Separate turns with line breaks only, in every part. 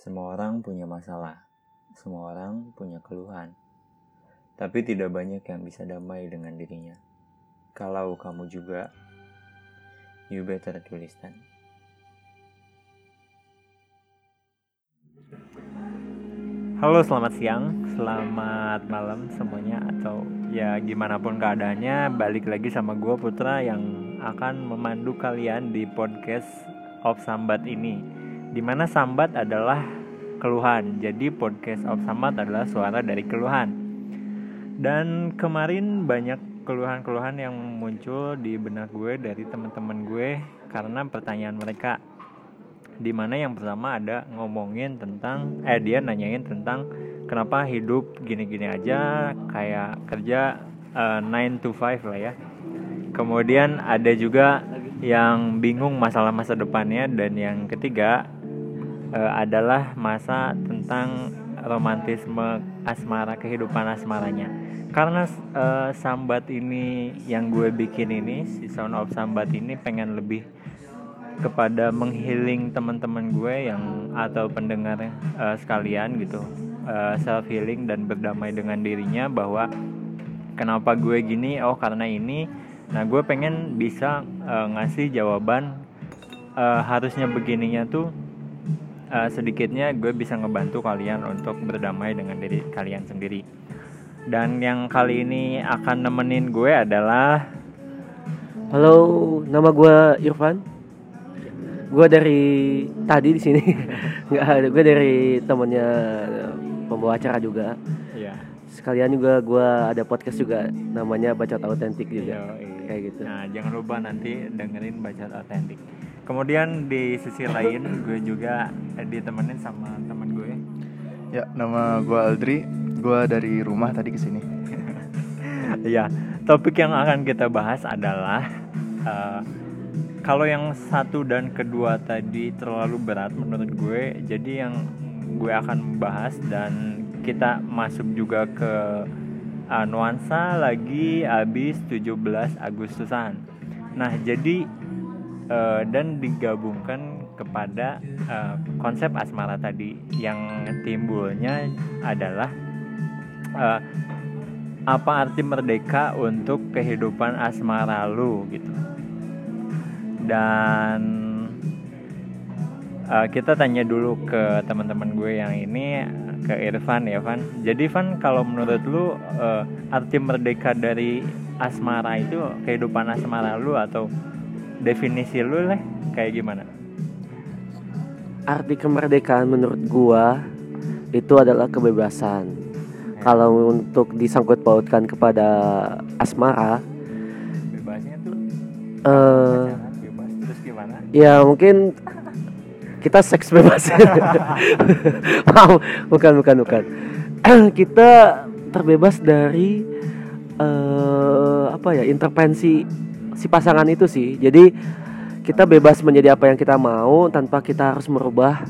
Semua orang punya masalah, semua orang punya keluhan, tapi tidak banyak yang bisa damai dengan dirinya. Kalau kamu juga, you better to listen. Halo, selamat siang, selamat malam semuanya, atau ya gimana pun keadaannya, balik lagi sama gue Putra yang akan memandu kalian di podcast of Sambat ini. Di mana Sambat adalah keluhan, jadi podcast of Sambat adalah suara dari keluhan. Dan kemarin banyak keluhan-keluhan yang muncul di benak gue dari teman-teman gue karena pertanyaan mereka. Di mana yang pertama ada ngomongin tentang eh dia nanyain tentang kenapa hidup gini-gini aja kayak kerja uh, eh, 9 to 5 lah ya. Kemudian ada juga yang bingung masalah masa depannya dan yang ketiga uh, adalah masa tentang romantisme asmara kehidupan asmaranya. Karena uh, sambat ini yang gue bikin ini si sound of sambat ini pengen lebih kepada menghealing teman-teman gue yang atau pendengar uh, sekalian gitu. Uh, self healing dan berdamai dengan dirinya bahwa kenapa gue gini? Oh karena ini. Nah gue pengen bisa uh, ngasih jawaban uh, harusnya begininya tuh uh, sedikitnya gue bisa ngebantu kalian untuk berdamai dengan diri kalian sendiri. Dan yang kali ini akan nemenin gue adalah
halo nama gue Irfan. Gue dari tadi di sini. Nggak ada gue dari temennya pembawa acara juga. Iya. sekalian juga gue ada podcast juga namanya bacot autentik juga. Yo, iya. kayak gitu.
Nah jangan lupa nanti dengerin bacot autentik kemudian di sisi lain gue juga ditemenin sama teman gue.
Ya nama gue Aldri. Gue dari rumah tadi ke sini
ya topik yang akan kita bahas adalah uh, kalau yang satu dan kedua tadi terlalu berat menurut gue jadi yang gue akan bahas dan kita masuk juga ke uh, nuansa lagi habis 17 Agustusan. Nah jadi uh, dan digabungkan kepada uh, konsep asmara tadi. Yang timbulnya adalah uh, apa arti merdeka untuk kehidupan asmara lu gitu. Dan uh, kita tanya dulu ke teman-teman gue yang ini ke Irfan ya Van. Jadi Van kalau menurut lu uh, arti merdeka dari asmara itu kehidupan asmara lu atau definisi lu lah kayak gimana?
Arti kemerdekaan menurut gua itu adalah kebebasan. Ya. kalau untuk disangkut pautkan kepada asmara
bebasnya tuh?
Uh, ya mungkin kita seks bebas. Bukan bukan bukan. Kita terbebas dari uh, apa ya intervensi si pasangan itu sih. Jadi kita bebas menjadi apa yang kita mau tanpa kita harus merubah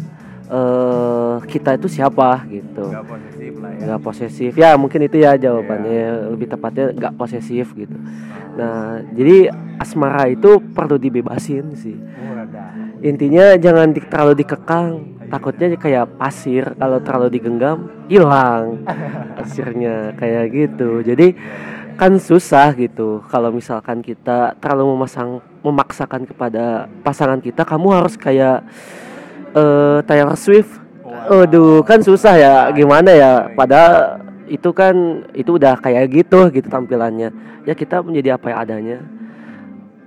uh, kita itu siapa gitu.
Nggak posesif lah ya.
Nggak posesif. Ya mungkin itu ya jawabannya. Yeah. lebih tepatnya nggak posesif gitu. Nah jadi asmara itu perlu dibebasin sih. Intinya jangan di, terlalu dikekang. Takutnya kayak pasir. Kalau terlalu digenggam hilang. Pasirnya. Kayak gitu. Jadi kan susah gitu. Kalau misalkan kita terlalu memasang memaksakan kepada pasangan kita kamu harus kayak uh, Taylor Swift. Waduh. Kan susah ya. Gimana ya? Padahal itu kan itu udah kayak gitu gitu tampilannya. Ya kita menjadi apa yang adanya.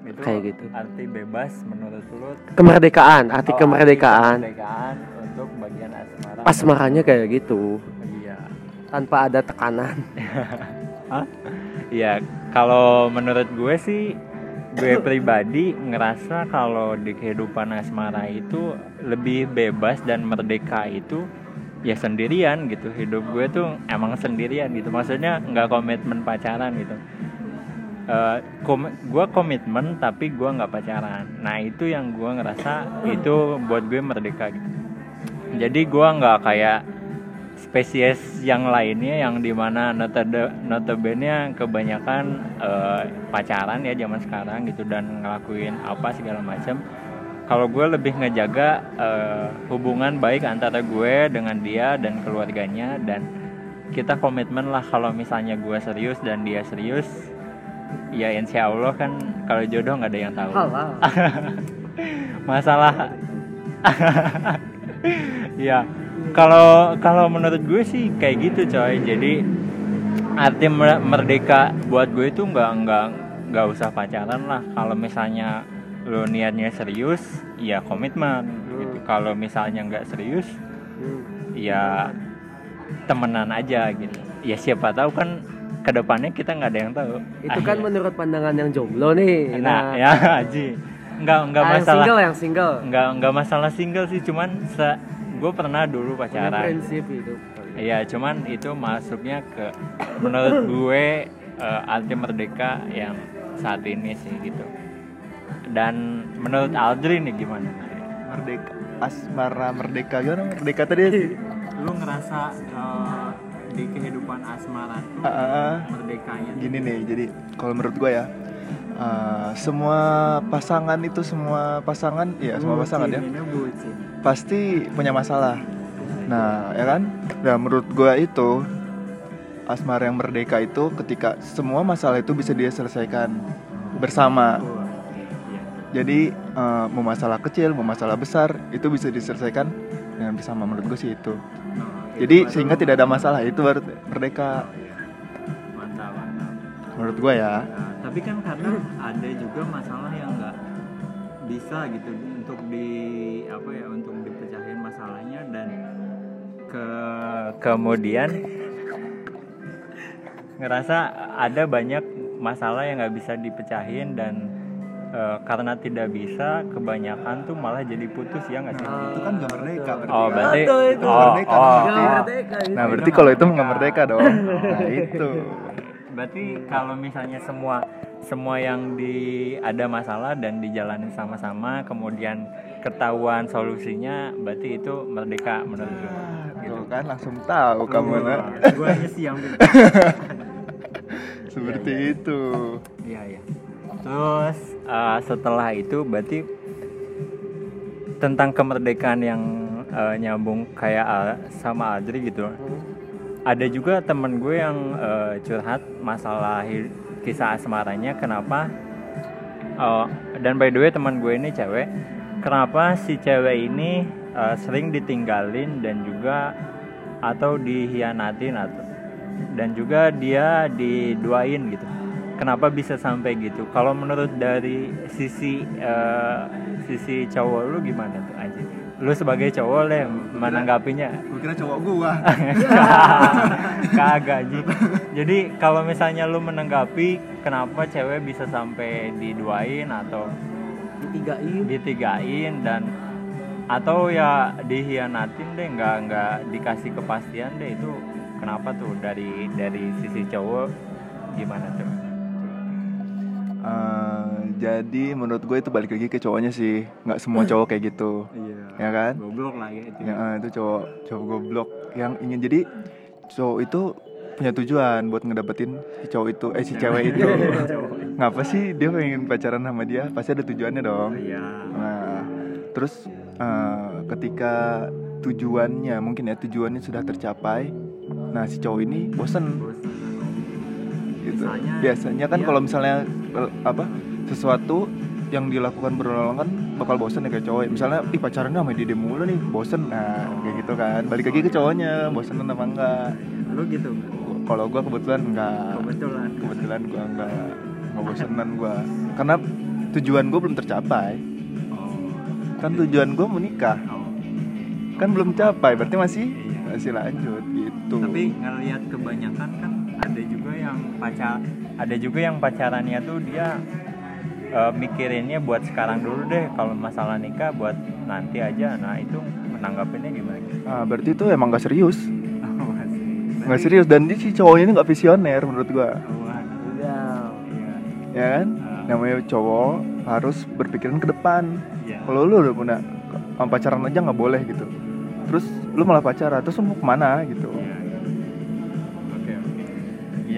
Itu kayak gitu. arti bebas menurut lu.
Kemerdekaan arti oh, kemerdekaan.
Arti kemerdekaan. untuk bagian asmara.
Asmaranya kayak gitu. Iya. Tanpa ada tekanan
Iya, kalau menurut gue sih gue pribadi ngerasa kalau di kehidupan asmara itu lebih bebas dan merdeka itu ya sendirian gitu. Hidup gue tuh emang sendirian gitu. Maksudnya nggak komitmen pacaran gitu. Uh, kom gue komitmen tapi gue nggak pacaran. Nah itu yang gue ngerasa itu buat gue merdeka gitu. Jadi gue nggak kayak spesies yang lainnya yang di mana notabene kebanyakan uh, pacaran ya zaman sekarang gitu dan ngelakuin apa segala macam kalau gue lebih ngejaga uh, hubungan baik antara gue dengan dia dan keluarganya dan kita komitmen lah kalau misalnya gue serius dan dia serius ya insya Allah kan kalau jodoh nggak ada yang tahu. Masalah. Ya kalau kalau menurut gue sih kayak gitu coy. Jadi arti merdeka buat gue itu nggak nggak nggak usah pacaran lah. Kalau misalnya lo niatnya serius ya komitmen. Gitu. Kalau misalnya nggak serius ya temenan aja gitu. Ya siapa tahu kan ke depannya kita nggak ada yang tahu.
Itu kan menurut pandangan yang jomblo nih.
Nah, nah. ya Haji. Nggak nggak ah, masalah.
yang single yang single.
Nggak nggak masalah single sih cuman se gue pernah dulu pacaran. Punya
prinsip itu
Iya, cuman itu masuknya ke menurut gue uh, arti merdeka yang saat ini sih gitu. Dan menurut Aldri nih gimana?
Merdeka asmara merdeka gimana merdeka tadi?
Lu ngerasa uh, di kehidupan asmara tuh uh, uh, merdekanya?
Gini nih jadi kalau menurut gue ya uh, semua pasangan itu semua pasangan ya semua pasangan ya pasti punya masalah. Nah ya kan? Nah menurut gue itu asmara yang merdeka itu ketika semua masalah itu bisa dia selesaikan bersama. Jadi uh, mau masalah kecil mau masalah besar itu bisa diselesaikan dengan bersama. Menurut gue sih itu. Jadi sehingga tidak ada masalah itu merdeka. Menurut gue ya.
Tapi kan karena ada juga masalah yang nggak bisa gitu untuk di apa ya untuk dipecahin masalahnya dan ke kemudian ngerasa ada banyak masalah yang nggak bisa dipecahin dan uh, karena tidak bisa kebanyakan tuh malah jadi putus ya nggak sih?
Nah, itu kan nggak merdeka berarti.
Oh berarti
itu, itu oh, merdeka. Oh, oh. Nah berarti kalau itu nggak merdeka dong. Nah itu.
Berarti kalau misalnya semua semua yang di ada masalah dan dijalani sama-sama kemudian ketahuan solusinya berarti itu merdeka menurut gue.
Gitu kan langsung tahu kamu nah.
Gue aja sih yang
seperti ya, ya. itu.
Iya iya. Terus uh, setelah itu berarti tentang kemerdekaan yang uh, nyambung kayak uh, sama Adri gitu. Ada juga temen gue yang uh, curhat masalah kisah asmaranya kenapa uh, dan by the way teman gue ini cewek kenapa si cewek ini uh, sering ditinggalin dan juga atau dihianatin atau dan juga dia diduain gitu. Kenapa bisa sampai gitu? Kalau menurut dari sisi uh, sisi cowok lu gimana tuh aja lu sebagai cowok deh menanggapinya
gue kira cowok gua.
Kagak aja jadi kalau misalnya lu menanggapi kenapa cewek bisa sampai diduain atau
ditigain
ditigain dan atau ya dihianatin deh nggak nggak dikasih kepastian deh itu kenapa tuh? Dari dari sisi cowok gimana tuh?
Uh, jadi menurut gue itu balik lagi ke cowoknya sih. Nggak semua cowok kayak gitu.
Iya.
Ya kan?
Goblok lah ya
itu. Ya, uh, itu cowok cowok goblok yang ingin. Jadi cowok itu punya tujuan buat ngedapetin si cowok itu eh si cewek itu. Ngapa sih dia pengen pacaran sama dia? Pasti ada tujuannya dong.
Iya.
Nah terus uh, ketika tujuannya mungkin ya tujuannya sudah tercapai nah si cowok ini bosen, bosen. Gitu. Biasanya, biasanya kan iya. kalau misalnya eh, apa sesuatu yang dilakukan berulang kan bakal bosen ya kayak cowok. Misalnya ih pacarannya sama dia mulu nih bosen. Nah kayak gitu kan. Balik lagi ke cowoknya bosen apa enggak?
Lu gitu?
Kalau gue kebetulan enggak.
Kebetulan.
Kebetulan gue enggak nggak bosenan gue karena tujuan gue belum tercapai. Oh. kan tujuan gue menikah oh. kan belum capai berarti masih masih lanjut gitu.
Tapi ngelihat kebanyakan kan ada juga yang pacar ada juga yang pacarannya tuh dia uh, mikirinnya buat sekarang dulu deh. Kalau masalah nikah buat nanti aja. Nah itu menanggapinnya gimana?
Ah, berarti itu emang gak serius. Nggak serius. Dan dia si cowoknya ini nggak visioner menurut gua.
Iya.
ya kan? Uh. namanya cowok harus berpikiran ke depan. Yeah. kalau lu udah punya pacaran aja nggak boleh gitu. Terus lu malah pacaran terus lu mau ke mana gitu. Yeah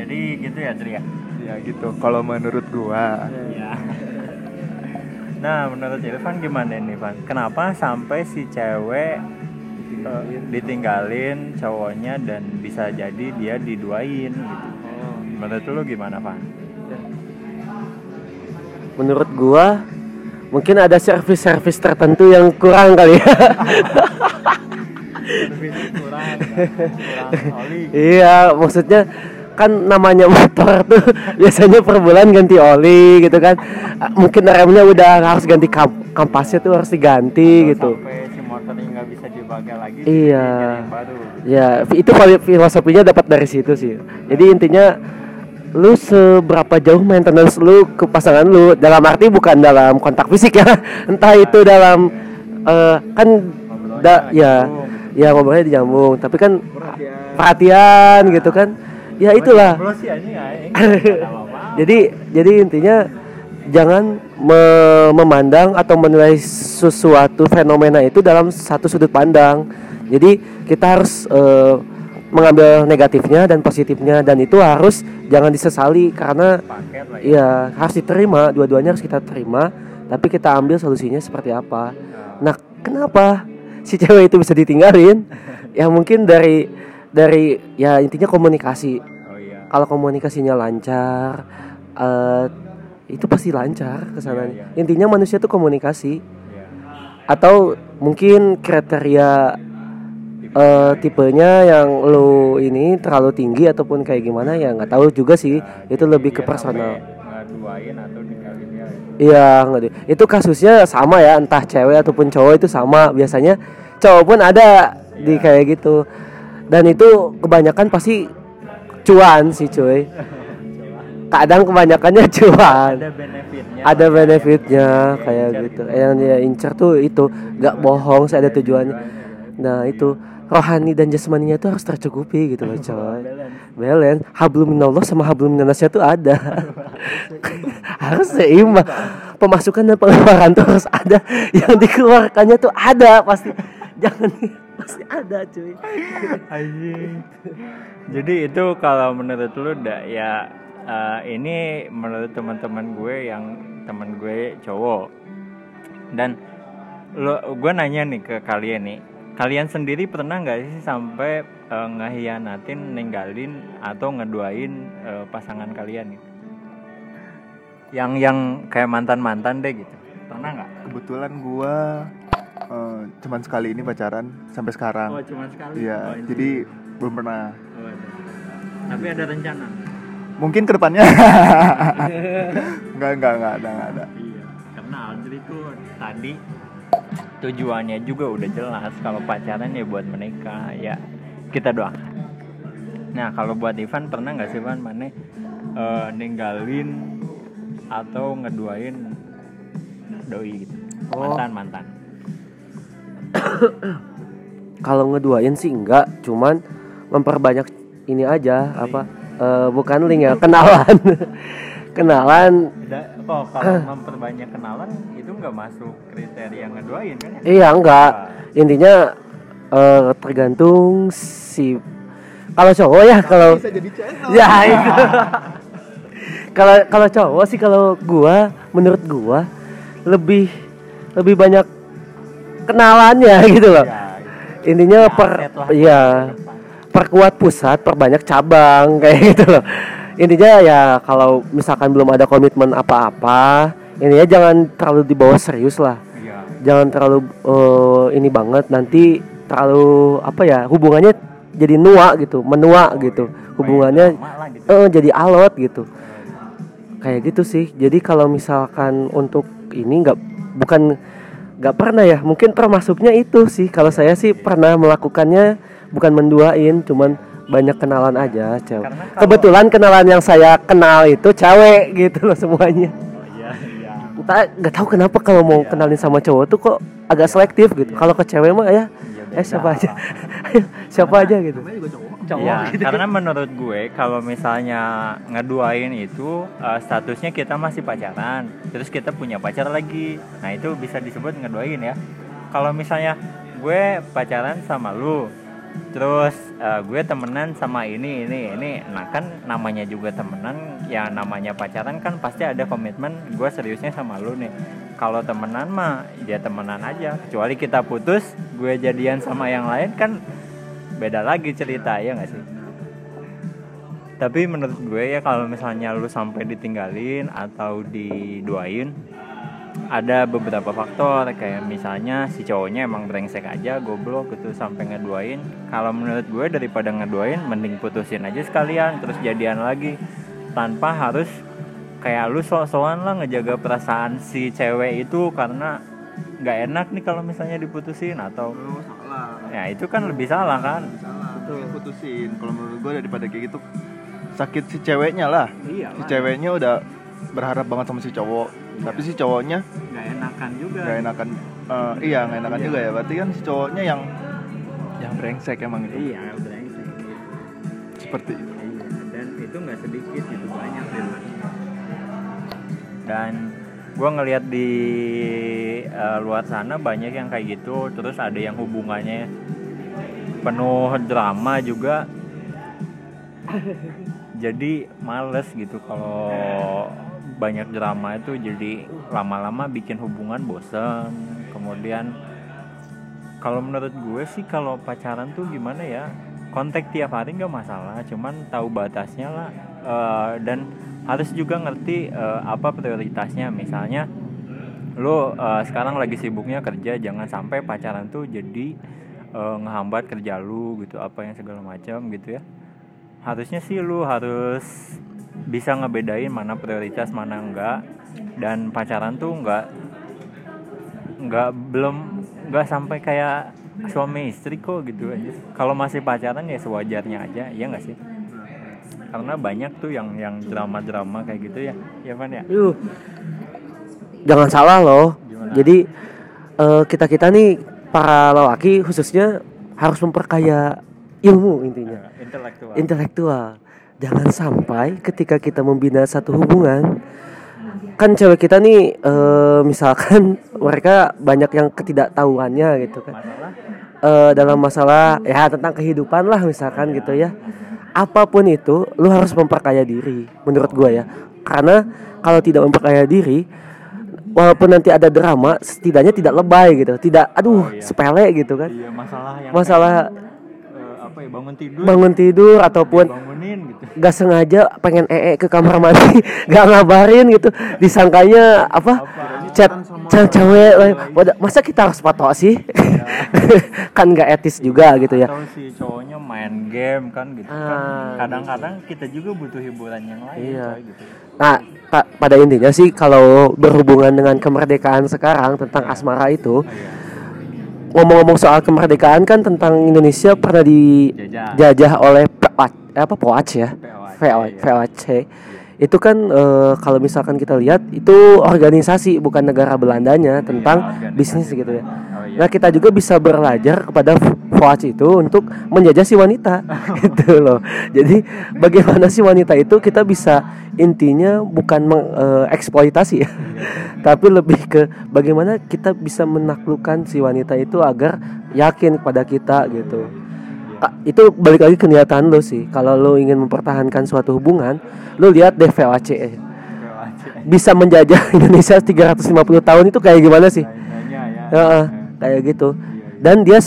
jadi gitu ya Tri ya?
Ya gitu. Kalau menurut gua
ya nah menurut Irfan gimana nih Van? Kenapa sampai si cewek uh, ditinggalin cowoknya dan bisa jadi dia diduain gitu? Menurut lu gimana Van?
Menurut gua mungkin ada servis-servis tertentu yang kurang kali ya.
Kurang, kurang oli
iya maksudnya kan namanya motor tuh biasanya per bulan ganti oli gitu kan. Ah, mungkin remnya udah harus ganti kam- kampasnya tuh harus diganti gitu.
sampai si motornya nggak bisa dipakai lagi
Iya.
baru.
Ya itu filosofinya dapat dari situ sih. Jadi intinya lu seberapa jauh maintenance lu ke pasangan lu dalam arti bukan dalam kontak fisik ya entah itu dalam eh, kan da, ya ya ngobrolnya dijambung tapi kan perhatian gitu kan ya itulah.
apa-apa.
jadi jadi intinya jangan me- memandang atau menilai sesuatu fenomena itu dalam satu sudut pandang. Jadi kita harus eh, mengambil negatifnya dan positifnya dan itu harus jangan disesali karena
ya.
ya harus diterima. Dua-duanya harus kita terima tapi kita ambil solusinya seperti apa. Nah kenapa si cewek itu bisa ditinggalin? Ya mungkin dari dari ya intinya komunikasi.
Oh iya.
Kalau komunikasinya lancar eh, itu pasti lancar ke sananya
Iya,
intinya manusia tuh komunikasi.
Iya.
Atau mungkin kriteria eh, tipenya yang lu ini terlalu tinggi ataupun kayak gimana ya nggak tahu juga sih. Itu lebih ke personal
sampai ngaduain atau ninggalin dia
Iya, ngerti. itu kasusnya sama ya, entah cewek ataupun cowok itu sama. Biasanya cowok pun ada di
Iya.
kayak gitu. Dan itu kebanyakan pasti cuan sih, cuy. Kadang kebanyakannya cuan.
ada benefitnya
Ada
ya,
benefitnya kayak
diincar
gitu. Yang dia incer tuh itu gak bohong, saya ada tujuannya. Nah, itu rohani dan jasmaninya itu harus tercukupi gitu loh, coy. Belen, hablum minallah sama hablum minannasnya tuh ada. harus seimbang. Pemasukan dan pengeluaran tuh harus ada. Yang dikeluarkannya tuh ada pasti. Jangan pasti ada, cuy.
Anjing. Jadi itu kalau menurut lu dah ya eh, ini menurut teman-teman gue yang teman gue cowok. Dan lo gue nanya nih ke kalian nih. Kalian sendiri pernah nggak sih sampai eh, ngehianatin, ninggalin atau ngeduain eh, pasangan kalian gitu? Yang yang kayak mantan-mantan deh gitu. Pernah nggak?
kebetulan gua eh, cuman sekali ini pacaran sampai sekarang
cuma sekali.
iya jadi belum pernah
Tapi ada rencana.
mungkin ke depannya nggak nggak nggak ada nggak ada
Iya, karena Aldri tuh tadi tujuannya juga udah jelas kalau pacaran ya buat menikah ya kita doakan. Nah kalau buat Ivan pernah nggak sih Ivan mana eh, ninggalin atau ngeduain doi gitu
Oh.
mantan mantan
Kalau ngeduain sih enggak, cuman memperbanyak ini aja apa eh, bukan link ya, kenalan. kenalan
oh kalau memperbanyak kenalan itu nggak masuk kriteria ngeduain kan ya
Iya enggak. Intinya eh, tergantung si kalau cowok ya kalau
bisa jadi channel
ya itu. Kalau kalau cowok sih kalau gua menurut gua lebih lebih banyak kenalannya gitu loh.
Ya,
Intinya
Ya,
per ya perkuat pusat, perbanyak cabang kayak gitu loh. Intinya ya kalau misalkan belum ada komitmen apa-apa, intinya jangan terlalu dibawa serius lah.
iya
jangan terlalu eh, ini banget nanti terlalu apa ya hubungannya jadi nua gitu menua gitu hubungannya
lama lah gitu.
eh, jadi alot gitu kayak gitu sih jadi kalau misalkan untuk ini nggak bukan nggak pernah ya mungkin termasuknya itu sih. Kalau saya sih pernah melakukannya bukan menduain cuman banyak kenalan aja cewek.
Kalau-
kebetulan kenalan yang saya kenal itu cewek gitu loh semuanya.
Oh, iya iya.
Entah nggak tahu kenapa kalau mau
Iya.
kenalin sama cowok tuh kok agak selektif gitu. Kalau ke cewek mah ya
Iya,
eh siapa aja. Siapa aja gitu
Iya, karena menurut gue kalau misalnya ngeduain itu eh, statusnya kita masih pacaran, terus kita punya pacar lagi. Nah, itu bisa disebut ngeduain ya. Kalau misalnya gue pacaran sama lu, terus eh, gue temenan sama ini ini ini, nah kan namanya juga temenan, ya namanya pacaran kan pasti ada komitmen gue seriusnya sama lu nih. kalau temenan mah ya temenan aja kecuali kita putus gue jadian sama yang lain kan beda lagi cerita ya nggak sih? Tapi menurut gue ya kalau misalnya lu sampai ditinggalin atau diduain ada beberapa faktor. Kayak misalnya si cowoknya emang brengsek aja goblok gitu sampai ngeduain. Kalau menurut gue daripada ngeduain mending putusin aja sekalian terus jadian lagi. Tanpa harus kayak lu sok-sokan lah ngejaga perasaan si cewek itu karena nggak enak nih kalau misalnya diputusin atau ya itu kan lebih salah kan?
Salah. Betul. putusin. Kalau menurut gue daripada kayak gitu sakit si ceweknya lah.
Iya
si ceweknya udah berharap banget sama si cowok. Tapi si cowoknya
nggak enakan juga.
Nggak enakan eh, iya nggak enakan juga ya. Berarti kan si cowoknya yang yang brengsek emang itu
iya brengsek.
Seperti itu.
Iya, dan itu nggak sedikit itu banyak deh dan gue ngelihat di eh, luar sana banyak yang kayak gitu terus ada yang hubungannya penuh drama juga jadi males gitu. Kalau banyak drama itu jadi lama-lama bikin hubungan bosen. Kemudian kalau menurut gue sih kalau pacaran tuh gimana ya kontak tiap hari nggak masalah cuman tahu batasnya lah. Eh, dan harus juga ngerti eh, apa prioritasnya. Misalnya lo eh, sekarang lagi sibuknya kerja jangan sampai pacaran tuh jadi eh, ngehambat kerja lu gitu apa yang segala macam gitu ya harusnya sih lu harus bisa ngebedain mana prioritas mana enggak dan pacaran tuh enggak enggak belum enggak sampai kayak suami istri kok gitu aja kalau masih pacaran ya sewajarnya aja ya enggak sih karena banyak tuh yang yang drama-drama kayak gitu ya ya Van ya
Yuh. Jangan salah loh.
Gimana?
Jadi kita kita nih para lelaki khususnya harus memperkaya ilmu intinya,
intelektual.
Intelektual. Jangan sampai ketika kita membina satu hubungan kan cewek kita nih eh, misalkan mereka banyak yang ketidaktahuannya gitu kan.
Masalah.
Eh, dalam masalah ya tentang kehidupan lah misalkan gitu ya. Apa pun itu lu harus memperkaya diri menurut gua ya. Karena kalau tidak memperkaya diri walaupun nanti ada drama setidaknya tidak lebay gitu. Tidak aduh
Oh, iya.
sepele gitu kan.
Iya masalah yang
masalah
eh, apa ya bangun tidur.
Bangun tidur ataupun
bangunin gitu.
gak sengaja pengen ee ke kamar mandi gak ngabarin gitu. Disangkanya apa chat chat cewek masa kita harus foto sih kan gak etis juga gitu ya
atau si cowoknya main game kan gitu
Ah,
kan kadang-kadang kita juga butuh hiburan yang lain
Iya.
coy, gitu
Nah, pa- pada intinya sih kalau berhubungan dengan kemerdekaan sekarang tentang asmara itu,
iya.
ngomong-ngomong soal kemerdekaan kan tentang Indonesia pernah
Jajah.
dijajah oleh POAC, apa POAC ya? VOC.
iya.
VOC. Itu kan eh, kalau misalkan kita lihat itu organisasi bukan negara Belandanya tentang
Iya, organisasi.
bisnis gitu ya.
Oh, iya.
Nah, kita juga bisa belajar kepada VOAC itu untuk menjajah si wanita gitu loh. Jadi bagaimana si wanita itu kita bisa intinya bukan mengeksploitasi ya. Tapi lebih ke bagaimana kita bisa menaklukkan si wanita itu agar yakin kepada kita gitu. Itu balik lagi ke niatan lo sih. Kalau lo ingin mempertahankan suatu hubungan, lo lihat deh.
POAC.
Bisa menjajah Indonesia 350 tahun itu kayak gimana sih?
Ya
Heeh, kayak gitu. Dan dia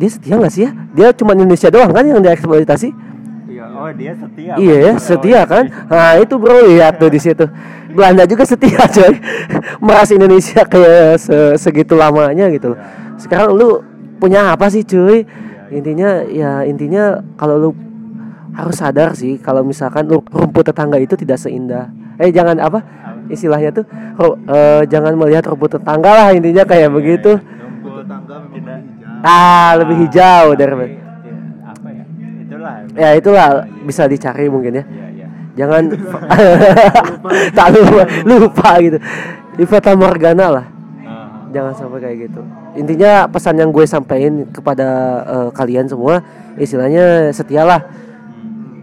dia setia nggak sih ya? Dia cuma Indonesia doang kan yang dieksploitasi?
Iya, oh dia setia
Iya ya,
Berarti.
setia
Oh,
kan?
iya.
Nah itu bro lihat tuh di situ. Belanda juga setia coy. Meras Indonesia kayak se- segitu lamanya gitu. Sekarang lu punya apa sih cuy? Intinya ya intinya kalau lu harus sadar sih kalau misalkan lu rumput tetangga itu tidak seindah. Eh jangan apa? Istilahnya tuh ru- eh, jangan melihat rumput tetangga lah intinya kayak begitu.
Rumput
tetangga memang
tidak
hijau.
Ah, lebih hijau dari
Iya, apa ya itulah
Ya itulah bisa dicari mungkin ya.
iya iya
jangan tak lupa lupa gitu di Fata Morgana lah
Ah,
jangan sampai kayak gitu intinya pesan yang gue sampaikan kepada eh, kalian semua istilahnya setialah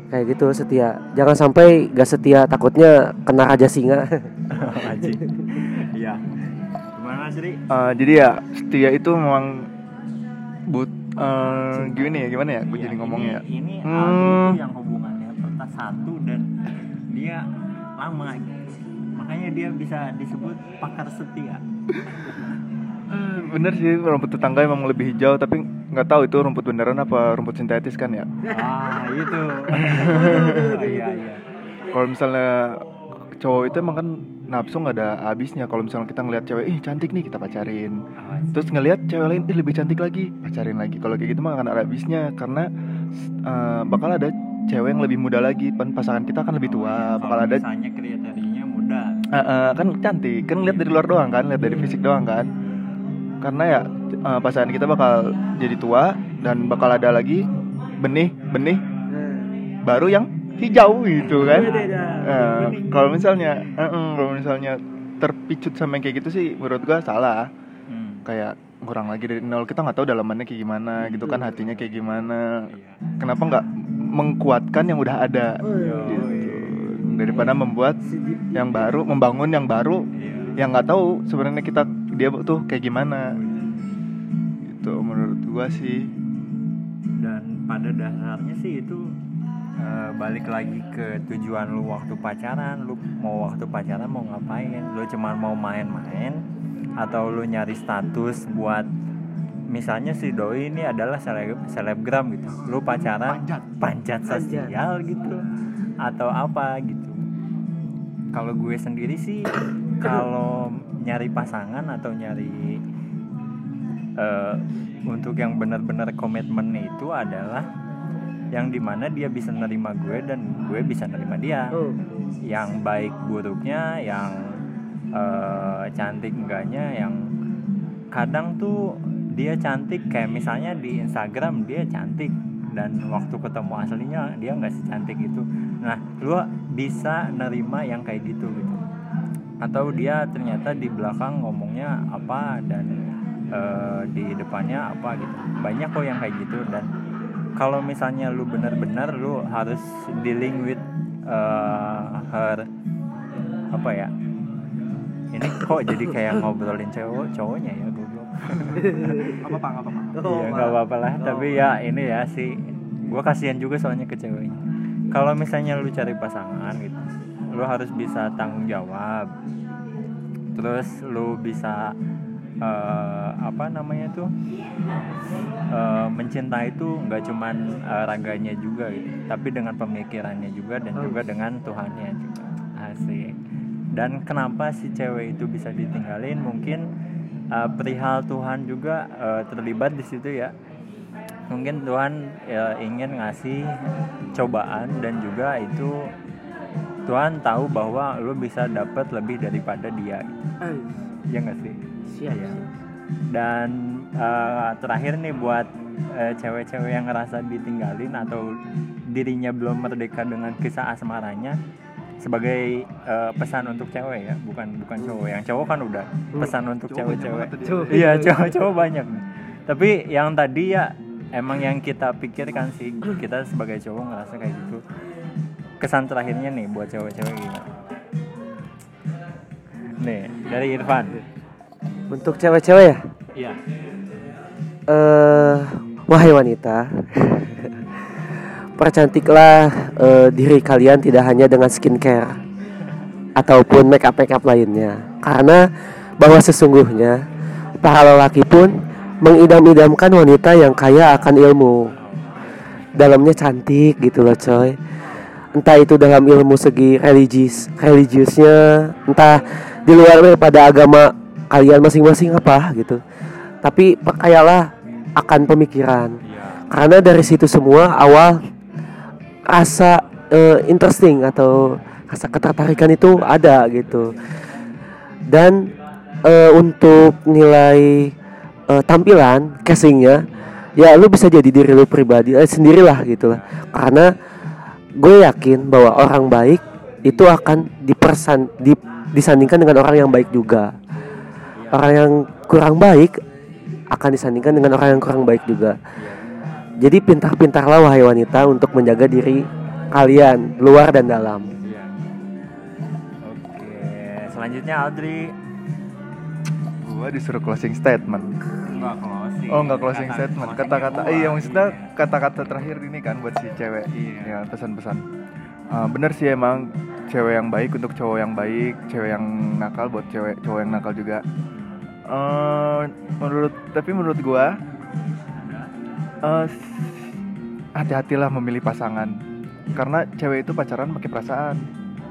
kayak gitu setia. Jangan sampai gak setia takutnya kena raja singa.
Anjing. Iya. Gimana Sri?
Eh, jadi ya setia itu memang but eh, gini ya gimana ya? Gue
Iya,
jadi ngomongnya ya.
ini, ini
Hmm.
Yang hubungannya pernah satu dan dia lama. Makanya dia bisa disebut pakar setia
bener sih rumput tetangga emang lebih hijau tapi nggak tahu itu rumput beneran apa rumput sintetis kan ya?
Ah itu. Iya iya.
Kalau misalnya cowok itu emang kan nafsu nggak ada habisnya. Kalau misalnya kita ngelihat cewek ih cantik nih kita pacarin. Terus ngelihat cewek lain ih lebih cantik lagi pacarin lagi. Kalau kayak gitu mah akan ada habisnya karena uh, bakal ada cewek yang lebih muda lagi pasangan kita kan lebih tua bakal ada
misalnya kriterianya muda.
Uh, uh, kan cantik. Kan lihat dari luar doang kan lihat dari fisik doang kan karena ya uh, pasangan kita bakal jadi tua dan bakal ada lagi benih benih baru yang hijau gitu kan uh, kalau misalnya uh, uh, kalau misalnya terpicut sama yang kayak gitu sih menurut gua salah hmm. kayak kurang lagi dari nol kita nggak tahu dalamannya kayak gimana gitu kan hatinya kayak gimana iya. kenapa nggak mengkuatkan yang udah ada oh, iya. gitu. daripada membuat yang baru membangun yang baru iya. yang nggak tahu sebenarnya kita dia tuh kayak gimana? Gitu menurut gua sih.
Dan pada dasarnya sih itu uh, balik lagi ke tujuan lu waktu pacaran lu mau waktu pacaran mau ngapain? Lu cuma mau main-main atau lu nyari status buat misalnya si doi ini adalah seleb selebgram gitu. Lu pacaran panjat, panjat sosial gitu atau apa gitu. Kalau gue sendiri sih kalau nyari pasangan atau nyari uh, untuk yang benar-benar komitmen itu adalah yang di mana dia bisa nerima gue dan gue bisa nerima dia. Oh. yang baik buruknya yang uh, cantik enggaknya yang kadang tuh dia cantik kayak misalnya di Instagram dia cantik dan waktu ketemu aslinya dia nggak secantik itu nah lu bisa nerima yang kayak gitu gitu atau dia ternyata di belakang ngomongnya apa dan uh, di depannya apa gitu. Banyak kok yang kayak gitu dan kalau misalnya lu benar-benar lu harus dealing with uh, her apa ya ini kok jadi kayak ngobrolin cowok cowoknya ya goblok.
Apa apa apa
ya nggak apa-apa lah. Oh. tapi ya ini ya sih gue kasihan juga soalnya ke ceweknya. Kalau misalnya lu cari pasangan gitu lu harus bisa tanggung jawab. Terus lu bisa uh, apa namanya tuh uh, mencintai itu nggak cuman uh, raganya juga gitu tapi dengan pemikirannya juga dan juga dengan Tuhannya juga. Asik. Dan kenapa si cewek itu bisa ditinggalin? Mungkin uh, perihal Tuhan juga uh, terlibat di situ ya. Mungkin Tuhan ya, ingin ngasih cobaan dan juga itu Tuhan tahu bahwa lo bisa dapat lebih daripada dia. Gitu. ya nggak sih?
Siap, ya.
dan uh, terakhir nih buat uh, cewek-cewek yang ngerasa ditinggalin atau dirinya belum merdeka dengan kisah asmaranya sebagai uh, pesan untuk cewek ya bukan bukan cowok. Yang cowok kan udah pesan untuk cewek-cewek. iya cowok-cowok banyak tapi yang tadi ya emang yang kita pikirkan sih kita sebagai cowok ngerasa kayak gitu kesan terakhirnya nih buat cewek-cewek gimana nih dari Irfan
untuk cewek-cewek ya?
Iya.
Eh, uh, wahai wanita, percantiklah uh, diri kalian tidak hanya dengan skincare ataupun make up make up lainnya, karena bahwa sesungguhnya para lelaki pun mengidam-idamkan wanita yang kaya akan ilmu. Dalamnya cantik gitu loh coy. Entah itu dalam ilmu segi religius, religiusnya, entah di luar daripada agama kalian masing-masing apa gitu. Tapi percayalah akan pemikiran. Karena dari situ semua awal rasa uh, interesting atau rasa ketertarikan itu ada gitu. Dan uh, untuk nilai uh, tampilan casingnya ya lu bisa jadi diri lu pribadi eh, sendirilah gitu lah. Karena gue yakin bahwa orang baik itu akan dipersan di, disandingkan dengan orang yang baik juga orang yang kurang baik akan disandingkan dengan orang yang kurang baik juga. Jadi pintar-pintarlah wahai wanita untuk menjaga diri kalian luar dan dalam.
Oke, selanjutnya Audrey.
Gua disuruh closing statement.
Enggak.
Oh, enggak closing kata, statement. Kata-kata iya maksudnya kata-kata terakhir ini kan buat si cewek. Iya, ya, pesan-pesan. Uh, bener sih emang cewek yang baik untuk cowok yang baik, cewek yang nakal buat cewek cowok yang nakal juga Eh, menurut tapi menurut gua eh, hati-hatilah memilih pasangan karena cewek itu pacaran pakai perasaan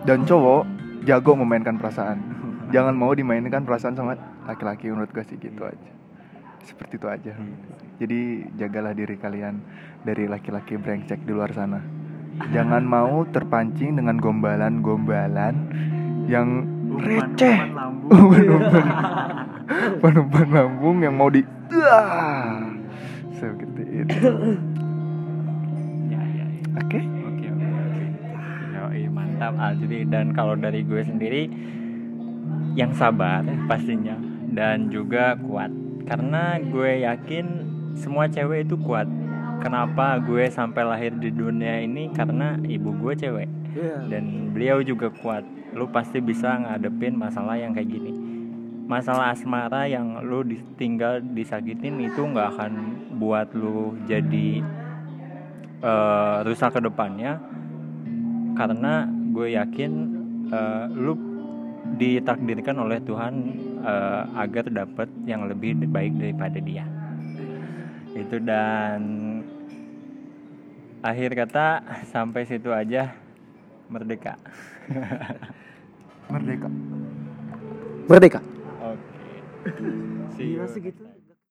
dan cowok jago memainkan perasaan jangan mau dimainkan perasaan sama laki-laki menurut gua sih gitu aja seperti itu aja. Jadi jagalah diri kalian dari laki-laki brengsek di luar sana. Jangan mau terpancing dengan gombalan-gombalan yang receh. umpan-umpan umpan lambung yang mau di seperti itu.
Ya ya, ya.
oke?
Oke oke oke. Yoi, mantap Aldi. Dan kalau dari gue sendiri yang sabar pastinya. Dan juga kuat karena gue yakin semua cewek itu kuat. Kenapa gue sampai lahir di dunia ini karena ibu gue cewek dan beliau juga kuat. Lu pasti bisa ngadepin masalah yang kayak gini. Masalah asmara yang lu ditinggal disakitin itu nggak akan buat lu jadi eh, rusak ke depannya karena gue yakin eh, lu ditakdirkan oleh Tuhan eh, agar dapat yang lebih baik daripada dia itu dan akhir kata sampai situ aja merdeka
merdeka
Merdeka.
oke See you.
segitu.